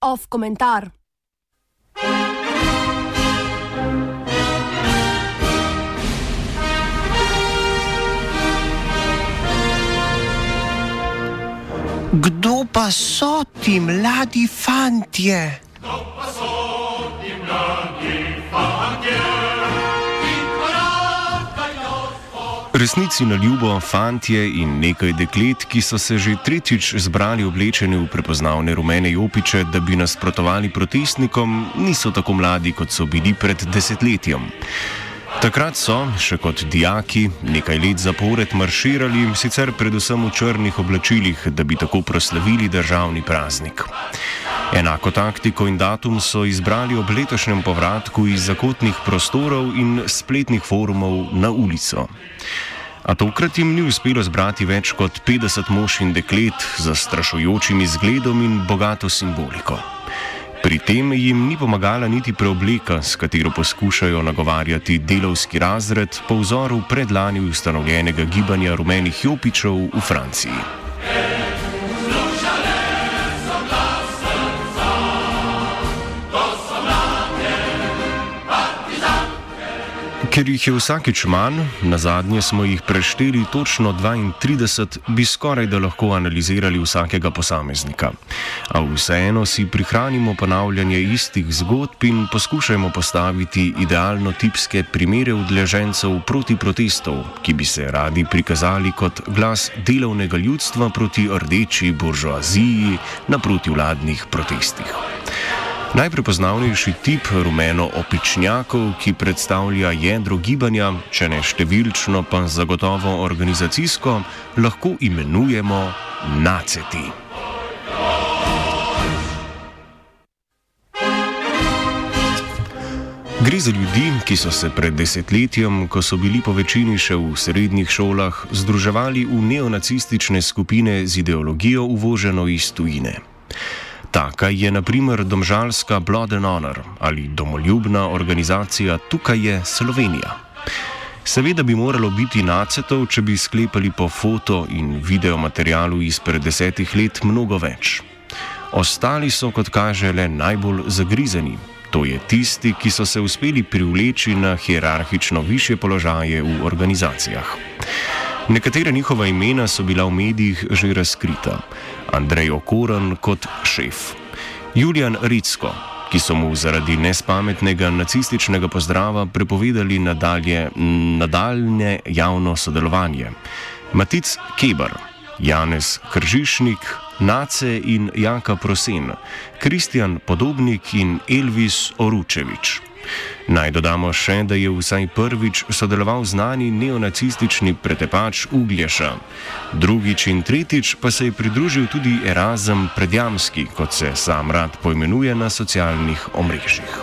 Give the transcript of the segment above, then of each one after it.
Off komentar. Kdo pa so ti mladi fantje? Resnici na ljubo, fantje in nekaj deklet, ki so se že tretjič zbrali oblečeni v prepoznavne rumene jopiče, da bi nasprotovali protestnikom, niso tako mladi, kot so bili pred desetletjem. Takrat so, še kot dijaki, nekaj let zapored marširali, sicer predvsem v črnih oblačilih, da bi tako proslavili državni praznik. Enako taktiko in datum so izbrali ob letošnjem povratku iz zakotnih prostorov in spletnih forumov na ulico. A tokrat jim ni uspelo zbrati več kot 50 mož in deklet z zastrašujočim izgledom in bogato simboliko. Pri tem jim ni pomagala niti preobleka, s katero poskušajo nagovarjati delovski razred po vzoru predlani ustanovljenega gibanja rumenih jopičev v Franciji. Ker jih je vsakeč manj, na zadnje smo jih prešteli točno 32, bi skoraj da lahko analizirali vsakega posameznika. A vseeno si prihranimo ponavljanje istih zgodb in poskušajmo postaviti idealno tipske primere udeležencev proti protestov, ki bi se radi prikazali kot glas delovnega ljudstva proti rdeči buržoaziji na protivladnih protestih. Najprepoznavnejši tip rumeno-opičnjakov, ki predstavlja jedro gibanja, če ne številčno, pa zagotovo organizacijsko, lahko imenujemo naceti. Gre za ljudi, ki so se pred desetletjem, ko so bili po večini še v srednjih šolah, združevali v neonacistične skupine z ideologijo uvoženo iz tujine. Taka je naprimer domžalska Blood and Honor ali domoljubna organizacija Tukaj je Slovenija. Seveda bi moralo biti nacetov, če bi sklepali po foto in video materialu izpred desetih let mnogo več. Ostali so, kot kaže, le najbolj zagrizeni. To je tisti, ki so se uspeli privleči na hierarhično više položaje v organizacijah. Nekatera njihova imena so bila v medijih že razkrita. Andrej Okoren kot šef, Julian Ritsko, ki so mu zaradi nespametnega nacističnega pozdrava prepovedali nadalje, nadaljne javno sodelovanje, Matic Keber, Janez Kržišnik, Nace in Jaka Prosen, Kristjan Podobnik in Elvis Oručevič. Naj dodamo še, da je vsaj prvič sodeloval znani neonacistični pretepač Uglješa. Drugič in tretjič pa se je pridružil tudi Erasm Predjamski, kot se sam rad poimenuje na socialnih omrežjih.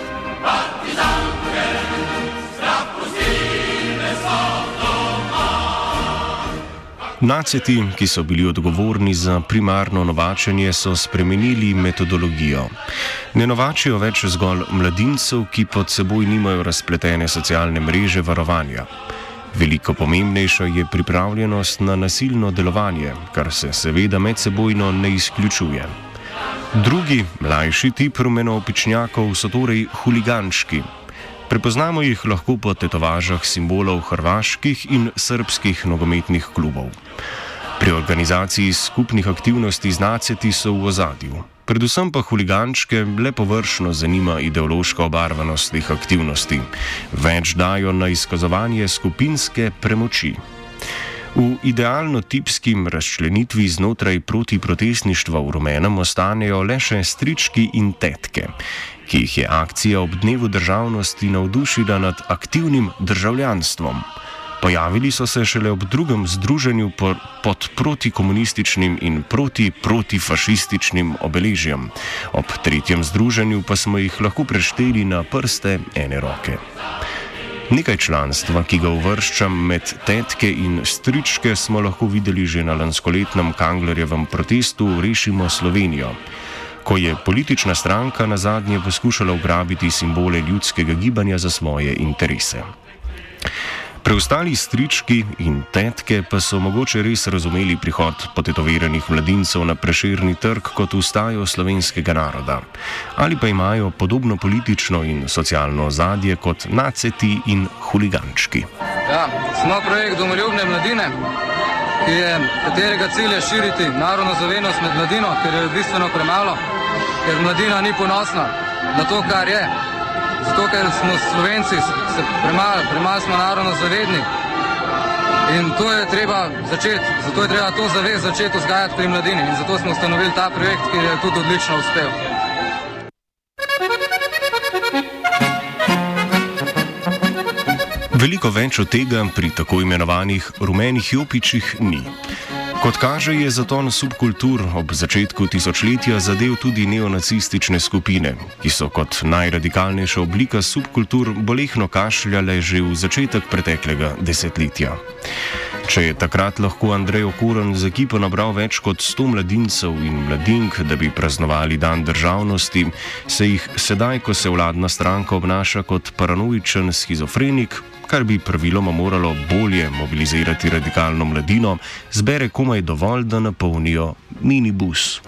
Naceti, ki so bili odgovorni za primarno novačenje, so spremenili metodologijo. Ne novačijo več zgolj mladincev, ki pod seboj nimajo razpletene socialne mreže varovanja. Veliko pomembnejša je pripravljenost na nasilno delovanje, kar se seveda medsebojno ne izključuje. Drugi, mlajši tip rumeno-opičnjakov so torej huliganški. Prepoznamo jih lahko po tetovažah simbolov hrvaških in srpskih nogometnih klubov. Pri organizaciji skupnih aktivnosti z naceti so v ozadju. Predvsem pa huligančke le površno zanima ideološka obarvanost teh aktivnosti. Več dajo na izkazovanje skupinske premoči. V idealno tipskim razčlenitvi znotraj protiprotestništva v rumenem ostanejo le še strički in tetke ki jih je akcija ob dnevu državnosti navdušila nad aktivnim državljanstvom. Pojavili so se šele ob drugem združenju pod protikomunističnim in proti-protifašističnim obeležjem, ob tretjem združenju pa smo jih lahko prešteli na prste ene roke. Nekaj članstva, ki ga uvrščam med tetke in stričke, smo lahko videli že na lanskoletnem Kanglerjevem protestu Rešimo Slovenijo ko je politična stranka na zadnje poskušala ugrabiti simbole ljudskega gibanja za svoje interese. Preostali strički in tetke pa so mogoče res razumeli prihod potetoviranih mladincev na preširni trg kot ustajo slovenskega naroda. Ali pa imajo podobno politično in socialno ozadje kot naceti in huligančki. Ja, smo projekt domoljubne mladine, je, katerega cilj je širiti narodno zavednost med mladino, ker je bistveno premalo, ker mladina ni ponosna na to, kar je. Zato, ker smo Slovenci premalo, premalo smo narodno zavedni. In to je treba začeti, zato je treba to zavest začeti vzgajati pri mladini. In zato smo ustanovili ta projekt, ki je tudi odlično uspel. Veliko več od tega pri tako imenovanih rumenih jopičih ni. Kot kaže, je zaton subkultur ob začetku tisočletja zadev tudi neonacistične skupine, ki so kot najradikalnejša oblika subkultur bolehno kašljale že v začetek preteklega desetletja. Če je takrat lahko Andrej Okuren z ekipo nabral več kot 100 mladincev in mladink, da bi praznovali dan državnosti, se jih sedaj, ko se vladna stranka obnaša kot paranoičen schizofrenik, kar bi praviloma moralo bolje mobilizirati radikalno mladino, zbere komaj dovolj, da napolnijo minibus.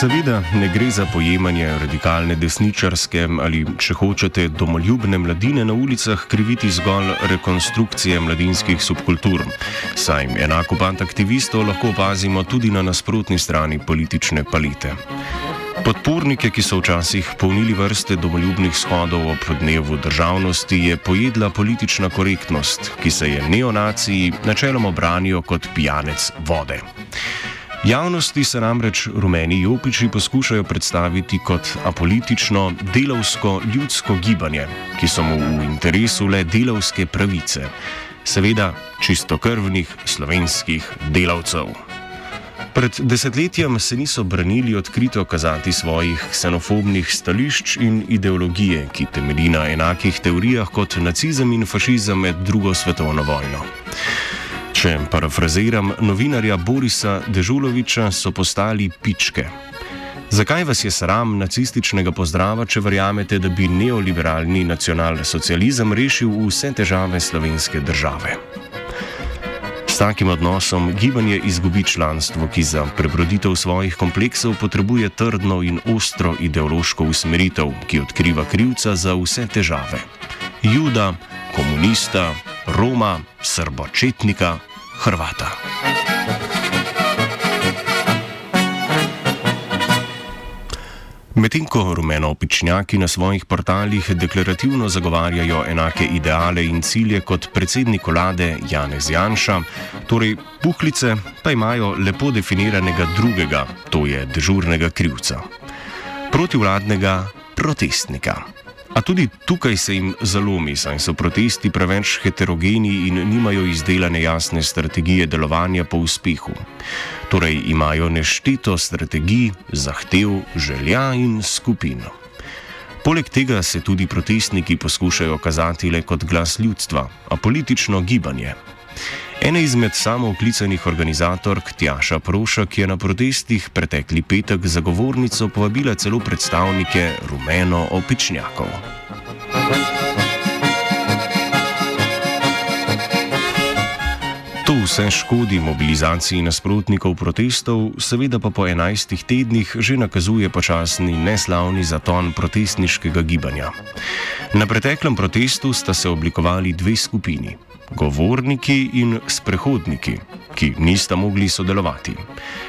Seveda ne gre za pojemanje radikalne desničarske ali, če hočete, domoljubne mladine na ulicah kriviti zgolj rekonstrukcije mladinskih subkultur. Saj enako pant aktivistov lahko opazimo tudi na nasprotni strani politične palite. Podpornike, ki so včasih polnili vrste domoljubnih shodov ob dnevu državnosti, je pojedla politična korektnost, ki se je neonaciji načeloma branijo kot pijanec vode. Javnosti se namreč rumeni jopiči poskušajo predstaviti kot apolitično, delovsko, ljudsko gibanje, ki so mu v interesu le delovske pravice, seveda čistokrvnih slovenskih delavcev. Pred desetletjem se niso branili odkrito kazati svojih ksenofobnih stališč in ideologije, ki temelji na enakih teorijah kot nacizem in fašizem med drugo svetovno vojno. Če parafraziram novinarja Borisa Dežuloviča, so postali pičke. Zakaj vas je sram nacističnega pozdrava, če verjamete, da bi neoliberalni nacionalsocializem rešil vse težave slovenske države? S takim odnosom gibanje izgubi članstvo, ki za prebroditev svojih kompleksov potrebuje trdno in ostro ideološko usmeritev, ki odkriva krivca za vse težave. Juda, komunista, Roma, srbočetnika, Hrvata. Medtem ko rumeno-opičnjaki na svojih portalih deklarativno zagovarjajo enake ideale in cilje kot predsednik vlade Janez Janša, torej puhlice pa imajo lepo definiranega drugega, to je dežurnega krivca. Protivladnega protestnika. A tudi tukaj se jim zalomi, saj so protesti preveč heterogeni in nimajo izdelane jasne strategije delovanja po uspehu. Torej imajo nešteto strategij, zahtev, želja in skupino. Poleg tega se tudi protestniki poskušajo kazati le kot glas ljudstva, a politično gibanje. Ena izmed samooklicanih organizatork Tjaša Prošek je na protestih pretekli petek za govornico povabila celo predstavnike rumeno-opičnjakov. To vse škodi mobilizaciji nasprotnikov protestov, seveda pa po enajstih tednih že nakazuje počasni neslavni zaton protestniškega gibanja. Na preteklem protestu sta se oblikovali dve skupini govorniki in sprehodniki, ki nista mogli sodelovati.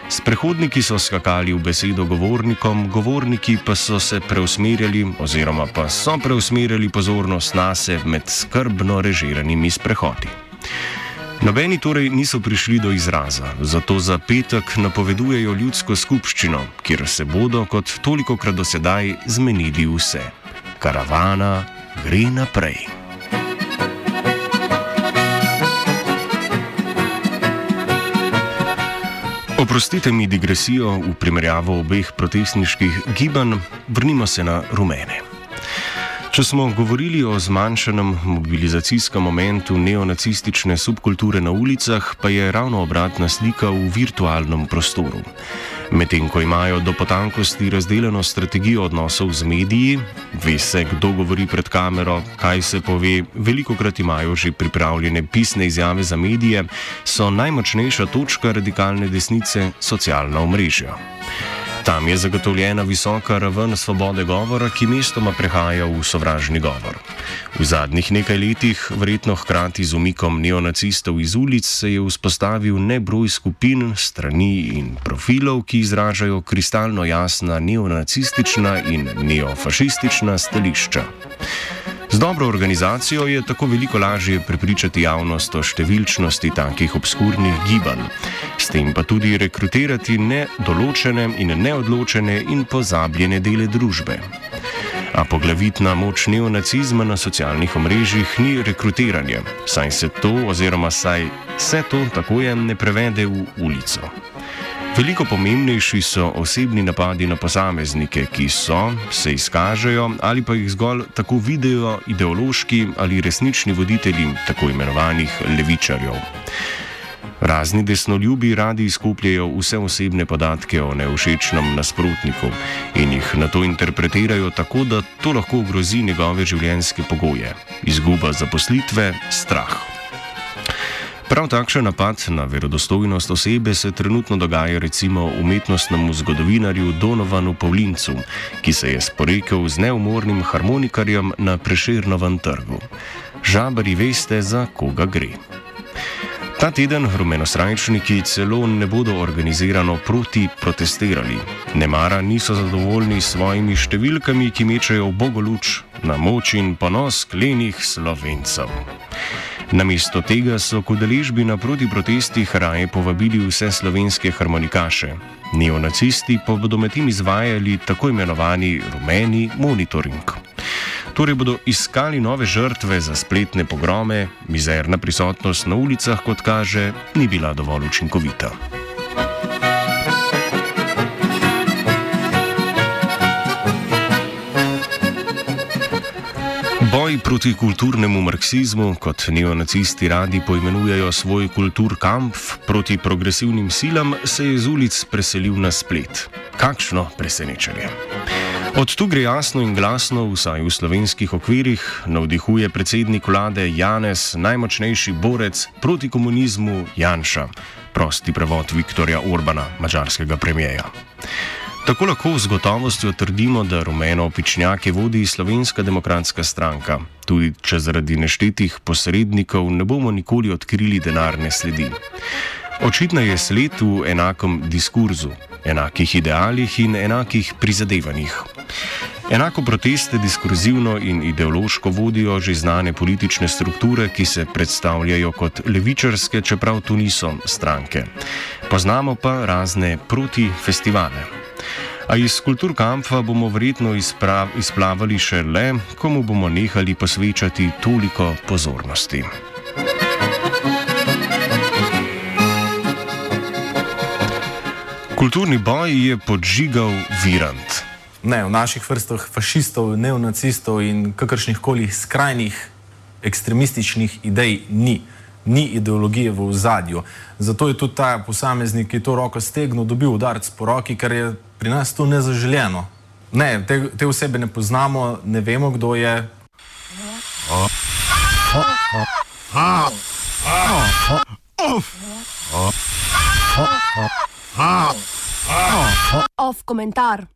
Sprehodniki so skakali v besedo govornikom, govorniki pa so se preusmerjali oziroma pa so preusmerjali pozornost na sebe med skrbno režiranimi sprehodi. Nobeni torej niso prišli do izraza, zato za petek napovedujejo ljudsko skupščino, kjer se bodo kot toliko krat do sedaj zmenili vse. Karavana gre naprej. Oprostite mi digresijo v primerjavo obeh protestniških gibanj, vrnimo se na rumene. Če smo govorili o zmanjšanem mobilizacijskem momentu neonacistične subkulture na ulicah, pa je ravno obratna slika v virtualnem prostoru. Medtem ko imajo do potankosti razdeljeno strategijo odnosov z mediji, ve se, kdo govori pred kamero, kaj se pove, veliko krat imajo že pripravljene pisne izjave za medije, so najmočnejša točka radikalne desnice socialna omrežja. Tam je zagotovljena visoka raven svobode govora, ki mestoma prehaja v sovražni govor. V zadnjih nekaj letih, verjetno hkrati z umikom neonacistov iz ulic, se je vzpostavil nebroj skupin, strani in profilov, ki izražajo kristalno jasna neonacistična in neofašistična stališča. Z dobro organizacijo je tako veliko lažje prepričati javnost o številčnosti takih obskurnih gibanj, s tem pa tudi rekrutirati nedoločene in neodločene in pozabljene dele družbe. A poglavitna moč neonacizma na socialnih omrežjih ni rekrutiranje, saj se to, oziroma saj se to tako je, ne prevede v ulico. Veliko pomembnejši so osebni napadi na posameznike, ki so, se izkažejo ali pa jih zgolj tako vidijo ideološki ali resnični voditelji tako imenovanih levičarjev. Razni desnoljubi radi izkupljajo vse osebne podatke o neušečnem nasprotniku in jih na to interpretirajo tako, da to lahko ogrozi njegove življenjske pogoje: izguba zaposlitve, strah. Prav takšen napad na verodostojnost osebe se trenutno dogaja recimo umetnostnemu zgodovinarju Donovanu Pavlincu, ki se je sporekel z neumornim harmonikarjem na Preširnovem trgu. Žabari veste, za koga gre. Ta teden rumenosrajčniki celo ne bodo organizirano proti protestirali. Nemara niso zadovoljni s svojimi številkami, ki mečejo bogoluč na moč in ponos klenih slovencev. Namesto tega so k udeležbi na protiprotestih raje povabili vse slovenske harmonikaše. Neonacisti pa bodo med tem izvajali tako imenovani rumeni monitoring. Torej bodo iskali nove žrtve za spletne pogrome, mizerna prisotnost na ulicah, kot kaže, ni bila dovolj učinkovita. Boj proti kulturnemu marksizmu, kot neonacisti radi poimenujejo svoj kulturkamp proti progresivnim silam, se je z ulic preselil na splet. Kakšno presenečenje! Od tu gre jasno in glasno, vsaj v slovenskih okvirih, navdihuje predsednik vlade Janez, najmočnejši borec proti komunizmu Janša, prosti prevod Viktorja Orbana, mačarskega premijeja. Tako lahko z gotovostjo trdimo, da rumeno opičnjake vodi Slovenska demokratska stranka, tudi če zaradi neštetih posrednikov ne bomo nikoli odkrili denarne sledi. Očitno je sled v enakem diskurzu, enakih idealih in enakih prizadevanjih. Enako proteste diskurzivno in ideološko vodijo že znane politične strukture, ki se predstavljajo kot levičarske, čeprav to niso stranke. Poznamo pa razne protifestivale. A iz kulturkampa bomo verjetno izplavali še le, komu bomo nehali posvečati toliko pozornosti. Kulturni boj je podžigal virant. Ne, v naših vrstah fašistov, neonacistov in kakršnih koli skrajnih ekstremističnih idej ni ni ideologije v zadju. Zato je tudi ta posameznik, ki je to roko stegnil, dobil udarec po roki, ker je pri nas to nezaželjeno. Ne, te, te osebe ne poznamo, ne vemo, kdo je. Off komentar.